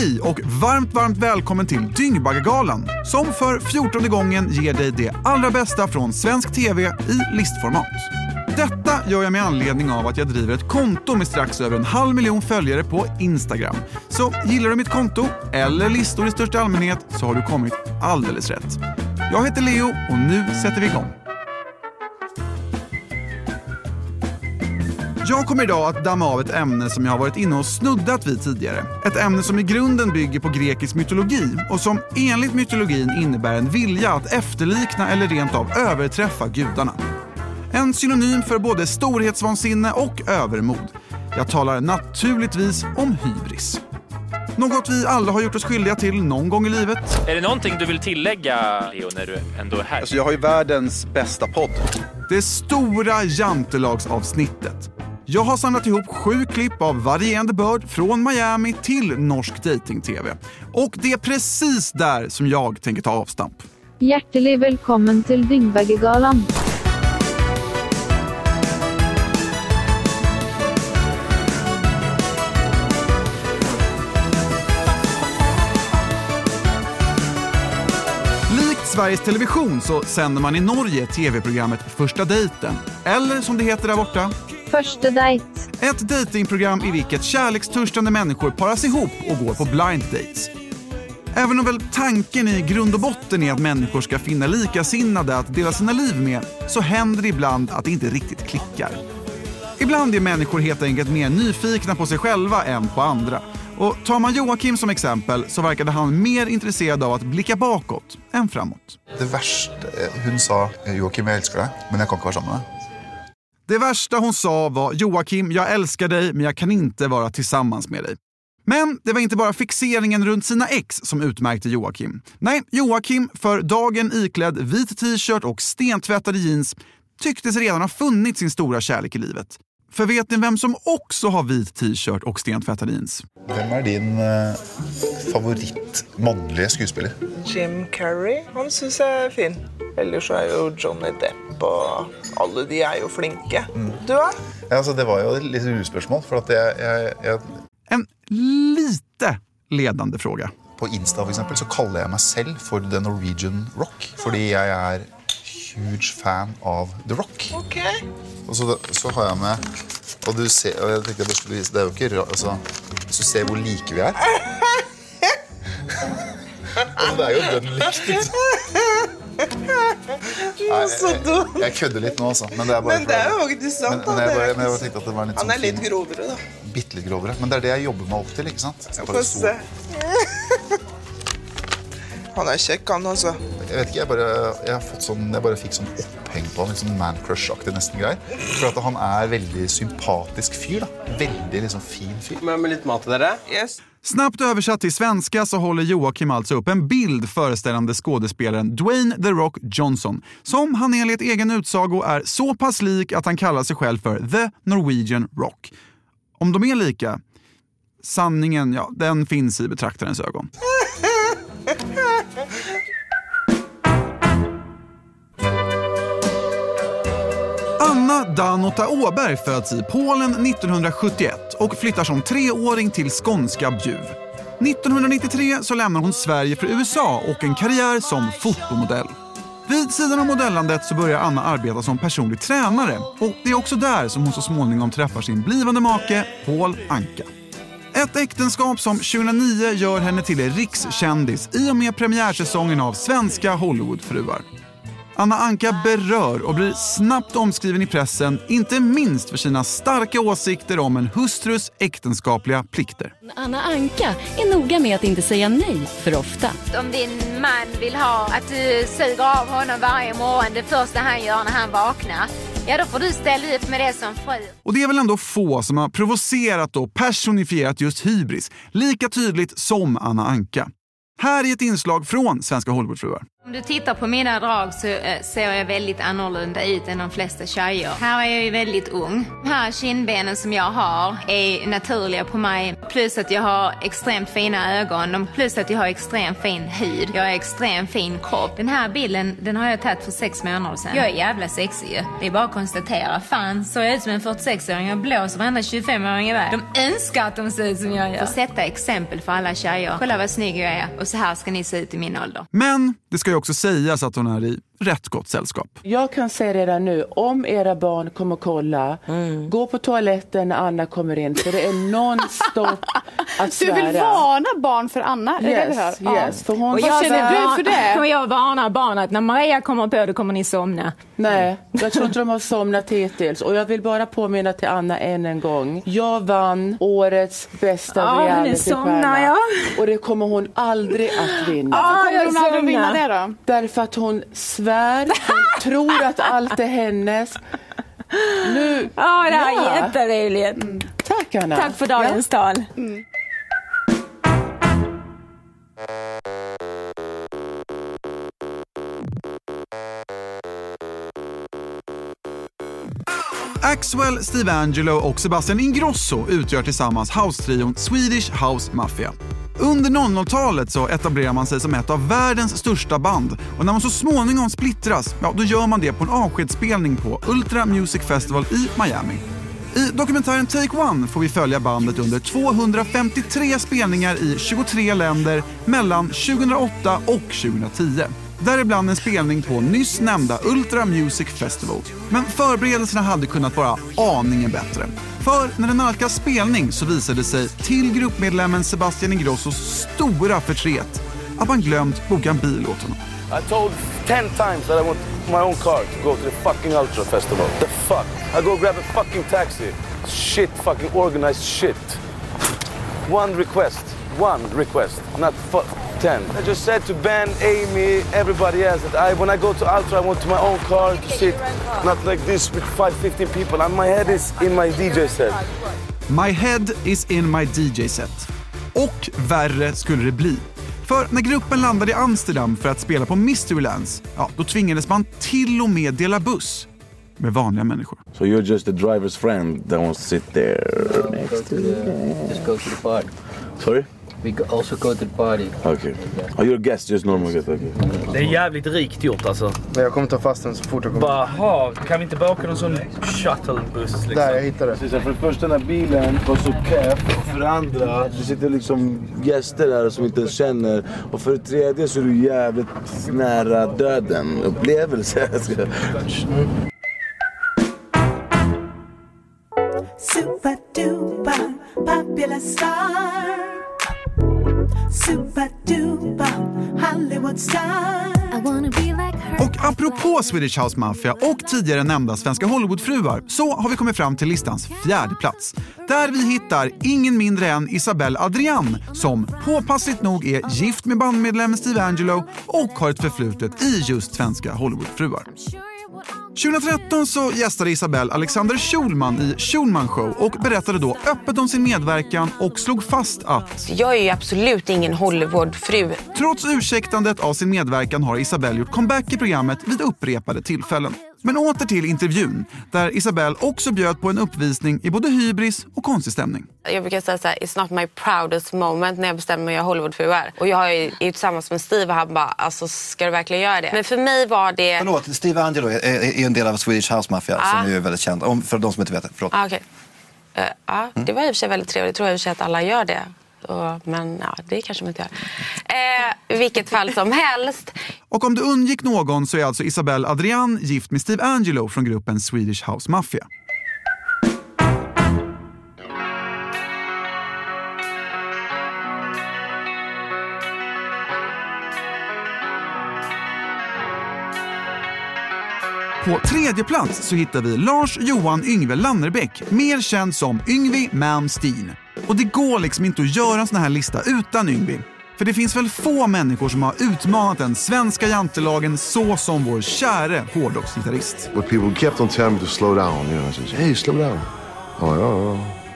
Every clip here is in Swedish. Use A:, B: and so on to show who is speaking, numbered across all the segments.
A: Hej och varmt, varmt välkommen till Dyngbaggegalan som för fjortonde gången ger dig det allra bästa från svensk TV i listformat. Detta gör jag med anledning av att jag driver ett konto med strax över en halv miljon följare på Instagram. Så gillar du mitt konto, eller listor i största allmänhet, så har du kommit alldeles rätt. Jag heter Leo och nu sätter vi igång. Jag kommer idag att damma av ett ämne som jag har varit inne och snuddat vid tidigare. Ett ämne som i grunden bygger på grekisk mytologi och som enligt mytologin innebär en vilja att efterlikna eller rent av överträffa gudarna. En synonym för både storhetsvansinne och övermod. Jag talar naturligtvis om hybris. Något vi alla har gjort oss skyldiga till någon gång i livet.
B: Är det någonting du vill tillägga, Leo, när du ändå är här?
C: Alltså jag har ju världens bästa podd.
A: Det stora jantelagsavsnittet. Jag har samlat ihop sju klipp av varierande börd från Miami till norsk dating-tv. Och det är precis där som jag tänker ta avstamp.
D: Hjärtligt välkommen till Dyngbaggegalan.
A: Sveriges Television så sänder man i Norge tv-programmet Första dejten. Eller som det heter där borta,
D: Første date.
A: ett datingprogram i vilket kärlekstörstande människor paras ihop och går på blind dates. Även om väl tanken i grund och botten är att människor ska finna likasinnade att dela sina liv med så händer det ibland att det inte riktigt klickar. Ibland är människor helt enkelt mer nyfikna på sig själva än på andra. Och tar man Joakim som exempel så verkade han mer intresserad av att blicka bakåt än framåt.
C: Det verste hun sa Joakim, jeg elsker deg, men jeg kan ikke være sammen med deg.
A: Det värsta hon sa var Joakim, jag älskar dig men jag kan inte vara tillsammans med dig. Men det var inte bara fixeringen runt sina ex som utmärkte Joakim. Nej, Joakim, för dagen iklädd vit t-shirt och stentvättade jeans, tycktes redan ha funnit sin stora kärlek i livet. För vet ni vem som också har vit t-shirt och stentvättade jeans?
C: Hvem er din eh, favoritt mannlige skuespiller?
E: Jim Carrey, han syns jeg er fin. Ellers så er jo Johnny Depp og alle de er jo flinke. Du da?
C: Ja, altså, det var jo et litt lurespørsmål, for at jeg, jeg, jeg,
A: En lite ledande fråga.
C: på Insta for eksempel, så kaller jeg meg selv for The Norwegian Rock, fordi jeg er huge fan av The Rock.
E: Ok.
C: Og så, så har jeg med Og du ser, og jeg tenkte jeg bare skulle vise Det er jo ikke rart altså, Hvis du ser hvor like vi er altså, Det er jo dønn likt. Liksom. Nei,
E: så
C: jeg, jeg, kødder litt nå, altså. Men det er bare
E: Men det er jo faktisk sant.
C: men, jeg bare, men jeg bare
E: ikke-
C: tenkte at det var en litt
E: Han
C: sånn
E: er litt grovere, da.
C: Bitte litt grovere. Men det er det jeg jobber meg opp til. ikke sant?
E: Få se. Han er kjekk, han altså.
C: jeg vet ikke, jeg bare, jeg har fått sånn, jeg bare fikk sånn oppheng på han. Litt sånn man crush-aktig nesten greier. For at han er veldig sympatisk fyr. da. Veldig liksom fin fyr.
F: Men med litt mat til dere?
E: Yes.
A: Snabbt översatt till svenska så håller Joakim alltså upp en bild föreställande skådespelaren Dwayne The Rock Johnson, som han enligt egen utsago är så pass lik att han kallar sig själv för The Norwegian Rock. Om de är lika? Sanningen, ja, den finns i betraktarens ögon. Anna Danota Åberg föds i Polen 1971 och flyttar som treåring till skånska Bjuv. 1993 så lämnar hon Sverige för USA och en karriär som fotomodell. Vid sidan av modellandet så börjar Anna arbeta som personlig tränare och det är också där som hon så småningom träffar sin blivande make Paul Anka. Ett äktenskap som 2009 gör henne till rikskändis i och med premiärsäsongen av Svenska Hollywoodfruar. Anna Anka berör och blir snabbt omskriven i pressen, inte minst för sina starka åsikter om en hustrus äktenskapliga plikter.
G: Anna Anka är noga med att inte säga nej för ofta.
H: Om din man vill ha att du suger av honom varje morgon det första han gör när han vaknar, ja då får du ställa upp med det som fru.
A: Och det är väl ändå få som har provocerat och personifierat just hybris lika tydligt som Anna Anka. Här är ett inslag från Svenska Hollywoodfruar.
H: Om du tittar på mina drag så eh, ser jag väldigt annorlunda ut än de flesta tjejer. Här är jag ju väldigt ung. De här kindbenen som jag har är naturliga på mig. Plus att jag har extremt fina ögon. Plus att jag har extremt fin hud. Jag har extremt fin kropp. Den här bilden den har jag tagit för sex månader sedan. Jag är jävla sexig. Det är bara att konstatera. Fan, så jag ut som en 46-åring. Jag blåser varenda 25-åring iväg. De önskar att de ser ut som jag gör. Får sätta exempel för alla tjejer. Kolla vad snygg jag är. Och så här ska ni se ut i min ålder.
A: Men det ska ju också sägas att hon är i rätt gott sällskap.
F: Jag kan säga redan nu, om era barn kommer kolla, gå på toaletten när Anna kommer in för det är nonstop att
I: Du
F: svära.
I: vill varna barn för Anna? Är det?
F: Yes,
I: Ja.
F: yes. För hon
I: Och Vad känner du för det?
J: Och jag varnar barnen att när Maria kommer på det kommer ni somna.
F: Nej, jag tror inte de har somnat hittills. Och jag vill bara påminna till Anna än en gång. Jag vann årets bästa
J: Ja,
F: realitystjärna.
J: somnar jag.
F: Och det kommer hon aldrig att vinna.
J: Ja,
I: Kommer
J: jag
I: hon aldrig att vinna det då?
F: Därför att hon svär, hon tror att allt är hennes. Nu,
J: Ja, det här
F: Ja.
J: är jätteroligt.
F: tack Anna.
J: Tack för dagens tal.
A: Axwell, Steve Angelo och Sebastian Ingrosso utgör tillsammans house-trion Swedish House Mafia. Under 00-talet så etablerar man sig som ett av världens största band och när man så småningom splittras, ja, då gör man det på en avskedsspelning på Ultra Music Festival i Miami. I dokumentären Take One får vi följa bandet under 253 spelningar i 23 länder mellan 2008 och 2010. Däribland en spelning på nyss nämnda Ultra Music Festival. Men förberedelserna hade kunnat vara aningen bättre. För när det nalkas spelning så visade det sig till gruppmedlemmen Sebastian Ingrossos stora förtret att man glömt boka en bil åt honom.
K: I told ten times that I want my own car to go to the fucking Ultra Festival. The fuck? I go grab a fucking taxi. Shit, fucking organized shit. One request. One request. Not fuck. 10. I just said to Ben, Amy, everybody else that I, when I go to Ultra, I want my own car to sit. Not like this with 5, 15 people. And my head is in my DJ set.
A: My head is in my DJ set. Och värre skulle det bli. För när gruppen landade i Amsterdam för att spela på Mysterylands, ja, då tvingades man till och med dela buss med vanliga människor.
K: So you're just the driver's friend that wants to sit there.
L: Next to the, just go to the party.
K: Sorry?
L: We also go to the party.
K: Okay. Oh, you're a guest, just normal guest. Okay.
M: Det är jävligt rikt gjort alltså.
N: Jag kommer ta fast den så fort jag kommer.
M: Bara, kan vi inte bara åka någon sån shuttlebuss liksom?
N: Där, jag hittade det.
K: Så för det första den här bilen var så keff och för det andra det sitter liksom gäster där som inte ens känner och för det tredje så är du jävligt nära döden upplevelse.
O: Super duper popular star. Super duper Hollywood star.
A: Och apropå Swedish House Mafia och tidigare nämnda svenska Hollywoodfruar så har vi kommit fram till listans fjärde plats. Där vi hittar ingen mindre än Isabelle Adrian som påpassligt nog är gift med bandmedlemmen Steve Angelo och har ett förflutet i just svenska Hollywoodfruar. 2013 så gästade Isabelle Alexander Schulman i Schulman Show och berättade då öppet om sin medverkan och slog fast att
P: Jag är absolut ingen Hollywoodfru.
A: Trots ursäktandet av sin medverkan har Isabelle gjort comeback i programmet vid upprepade tillfällen. Men åter till intervjun, där Isabelle också bjöd på en uppvisning i både hybris och konstig stämning.
P: Jag brukar säga så här, it's not my proudest moment när jag bestämmer mig att göra Hollywoodfruar. Och jag är ju är tillsammans med Steve och han bara, alltså ska du verkligen göra det? Men för mig var det...
Q: Förlåt, Steve Angelo är, är, är en del av Swedish House Mafia
P: Ah.
Q: som är väldigt känd. Om, för de som inte vet det. Förlåt.
P: Ah, okej. Eh, ja, det var i och för sig väldigt trevligt. Jag tror i och för sig att alla gör det. Och, men ja, det kanske man inte gör. Eh, I vilket fall som helst.
A: Och om du undgick någon så är alltså Isabelle Adrian gift med Steve Angelo från gruppen Swedish House Mafia. På tredje plats så hittar vi Lars Johan Yngve Lannerbäck, mer känd som Yngvi Malmsteen. Och det går liksom inte att göra en sån här lista utan Yngvi. För det finns väl få människor som har utmanat den svenska jantelagen så som vår käre hårdrocksgitarrist.
R: But people kept on telling me to slow down. You know, I said, hey, slow down. Oh, yeah, yeah.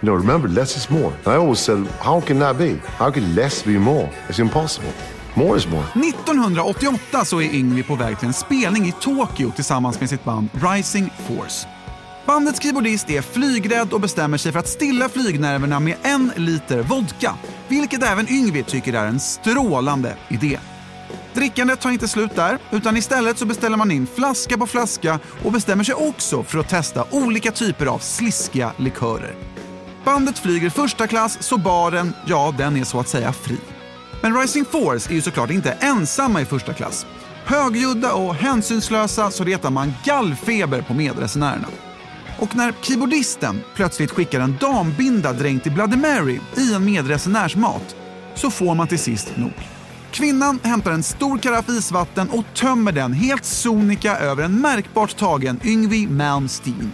R: You know, remember, less is more. And I always said, how can that be? How can less be more? It's impossible. More is more.
A: 1988 så är Yngwie på väg till en spelning i Tokyo tillsammans med sitt band Rising Force. Bandets keyboardist är flygrädd och bestämmer sig för att stilla flygnerverna med en liter vodka, vilket även Yngwie tycker är en strålande idé. Drickandet tar inte slut där, utan istället så beställer man in flaska på flaska och bestämmer sig också för att testa olika typer av sliskiga likörer. Bandet flyger första klass, så baren, ja, den är så att säga fri. Men Rising Force är ju såklart inte ensamma i första klass. Högljudda och hänsynslösa så retar man gallfeber på medresenärerna. Och när keyboardisten plötsligt skickar en dambinda dränkt i Bloody Mary i en medresenärs mat så får man till sist nog. Kvinnan hämtar en stor karaff isvatten och tömmer den helt sonika över en märkbart tagen Yngwie Malmsteen.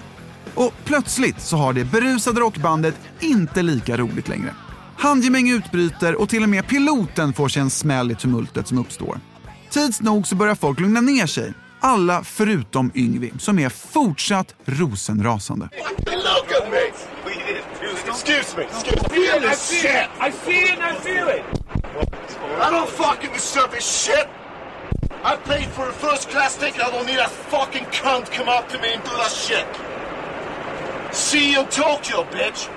A: Och plötsligt så har det berusade rockbandet inte lika roligt längre. Handgemäng utbryter och till och med piloten får sig en smäll i tumultet som uppstår. Tids nog så börjar folk lugna ner sig. Alla förutom Yngwie som är fortsatt rosenrasande.
S: Me! Excuse me! I see it and I feel it! I don't fucking deserve this shit! I paid for a first class ticket, I don't need a fucking cunt come up to me and do that shit! See you in Tokyo, bitch!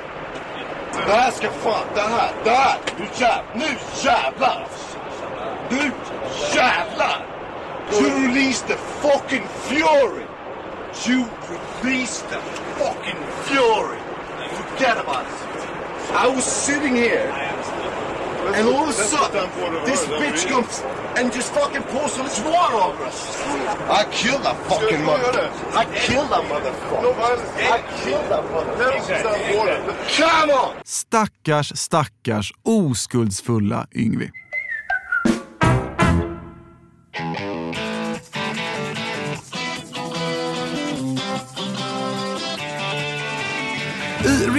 S: Det här ska fan, det här, det här! Nu jävlar, nu jävlar! Nu jävlar! You release the fucking fury! You release the fucking fury! Forget about it! I was sitting here and all of a sudden this bitch comes and just fucking pours all this water over us. I killed that fucking mother. I killed that motherfucker. I killed that motherfucker. Come on!
A: Stackars, stackars oskuldsfulla Yngwie.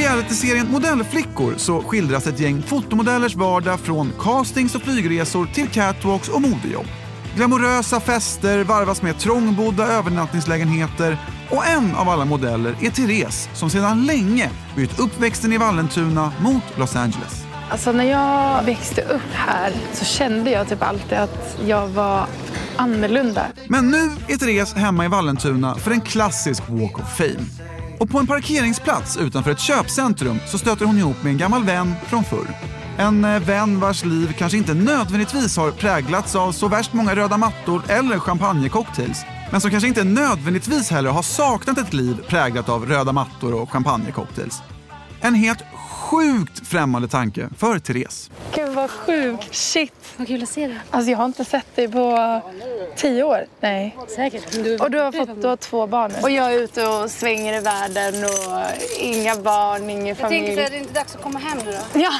A: Realityserien Modellflickor så skildras ett gäng fotomodellers vardag från castings och flygresor till catwalks och modejobb. Glamorösa fester varvas med trångbodda övernattningslägenheter och en av alla modeller är Therese som sedan länge bytt uppväxten i Vallentuna mot Los Angeles.
I: Alltså när jag växte upp här så kände jag typ alltid att jag var annorlunda.
A: Men nu är Therese hemma i Vallentuna för en klassisk Walk of Fame. Och på en parkeringsplats utanför ett köpcentrum så stöter hon ihop med en gammal vän från förr. En eh, vän vars liv kanske inte nödvändigtvis har präglats av så värst många röda mattor eller champagnecocktails. Men som kanske inte nödvändigtvis heller har saknat ett liv präglat av röda mattor och champagnecocktails. En helt sjukt främmande tanke för Therese.
I: Gud vad sjukt. Shit.
G: Vad kul att se dig.
I: Alltså jag har inte sett dig på tio år. Nej.
G: Säkert.
I: Och du har fått du har två barn nu. Och jag är ute och svänger i världen och inga barn, ingen
G: Jag
I: familj.
G: tänker, är det inte dags att komma hem nu då?
I: Ja.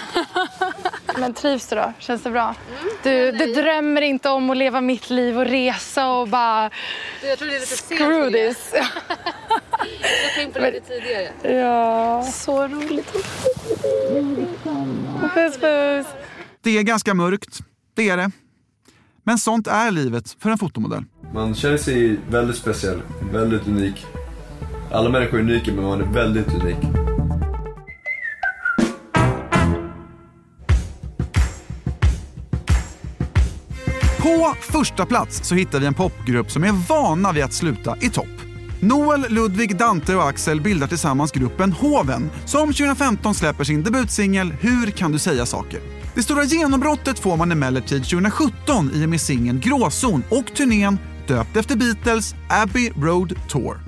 I: Men trivs du då? Känns det bra? Du, du drömmer inte om att leva mitt liv och resa och bara
G: Du, Jag tror det är lite sent
I: screw this.
G: Jag in på lite tidigare.
I: Ja. Så roligt. Puss puss.
A: Det är ganska mörkt, det är det. Men sånt är livet för en fotomodell.
T: Man känner sig väldigt speciell, väldigt unik. Alla människor är unika men man är väldigt unik.
A: På första plats så hittar vi en popgrupp som är vana vid att sluta i topp. Noel, Ludvig, Dante och Axel bildar tillsammans gruppen Hoven som 2015 släpper sin debutsingel Hur kan du säga saker? Det stora genombrottet får man emellertid 2017 i och med singeln Gråzon och turnén döpt efter Beatles Abbey Road Tour.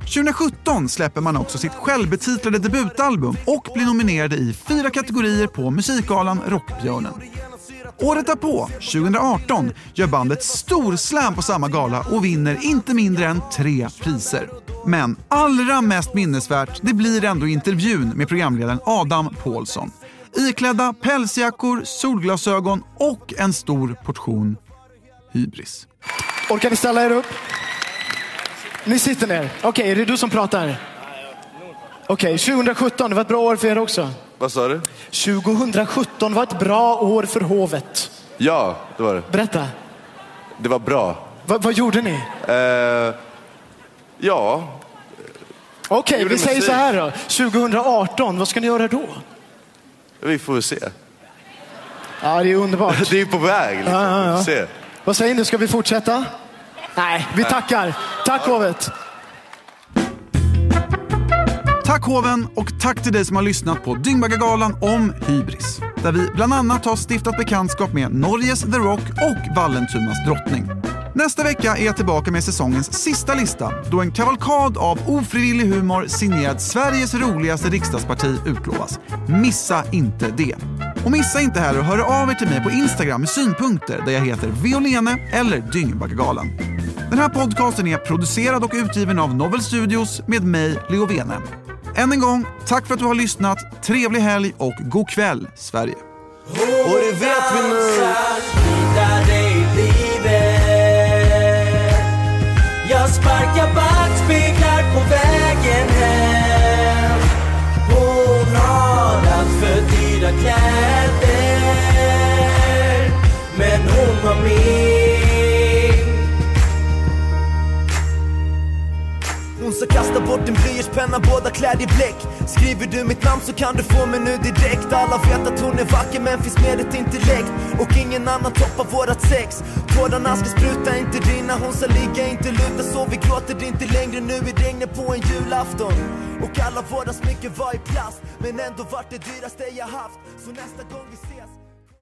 A: 2017 släpper man också sitt självbetitlade debutalbum och blir nominerade i fyra kategorier på musikgalan Rockbjörnen. Året därpå, 2018, gör bandet storslam på samma gala och vinner inte mindre än tre priser. Men allra mest minnesvärt det blir ändå intervjun med programledaren Adam Pålsson. Iklädda pälsjackor, solglasögon och en stor portion hybris.
U: Orkar ni ställa er upp? Ni sitter ner. Okej, är det du som pratar? Okej, 2017, det var ett bra år för er också.
T: Vad sa du?
U: 2017 var ett bra år för hovet.
T: Ja, det var det.
U: Berätta,
T: Det var bra.
U: vad, vad gjorde ni?
T: Eh, ja,
U: Okej,
T: Gjorde
U: vi säger så här då. 2018, vad ska ni göra då?
T: vi får väl se.
U: Ja, det är underbart.
T: Det är på väg. Liksom.
U: Ja, ja, ja.
T: Vi får se.
U: Vad säger ni, ska vi fortsätta? Nej. Vi tackar. Tack hovet.
A: Tack hoven och tack till dig som har lyssnat på Dyngbaggegalan om hybris. Där vi bland annat har stiftat bekantskap med Norges The Rock och Vallentunas drottning. Nästa vecka är jag tillbaka med säsongens sista lista då en kavalkad av ofrivillig humor signerad Sveriges roligaste riksdagsparti utlovas. Missa inte det! Och missa inte heller att höra av er till mig på Instagram med synpunkter där jag heter Violene eller Dyngbaggegalan. Den här podcasten är producerad och utgiven av Novel Studios med mig, Leo Vene. Än en gång, tack för att du har lyssnat. Trevlig helg och god kväll, Sverige.
S: Och det vet vi nu
V: Jag sparkar backspeglar på vägen hem Hon har allt för dyra kläder
W: bort din blyertspenna, båda klädd i bläck. Skriver du mitt namn så kan du få mig nu direkt. Alla vet att hon är vacker men finns med ett intellekt. Och ingen annan toppar vårat sex. Tårarna ska spruta, inte rinna Hon sa ligga, inte luta. Så vi gråter inte längre. Nu i regnet på en julafton. Och alla våra smycken var i plast. Men ändå vart det dyraste jag haft. Så nästa gång vi ses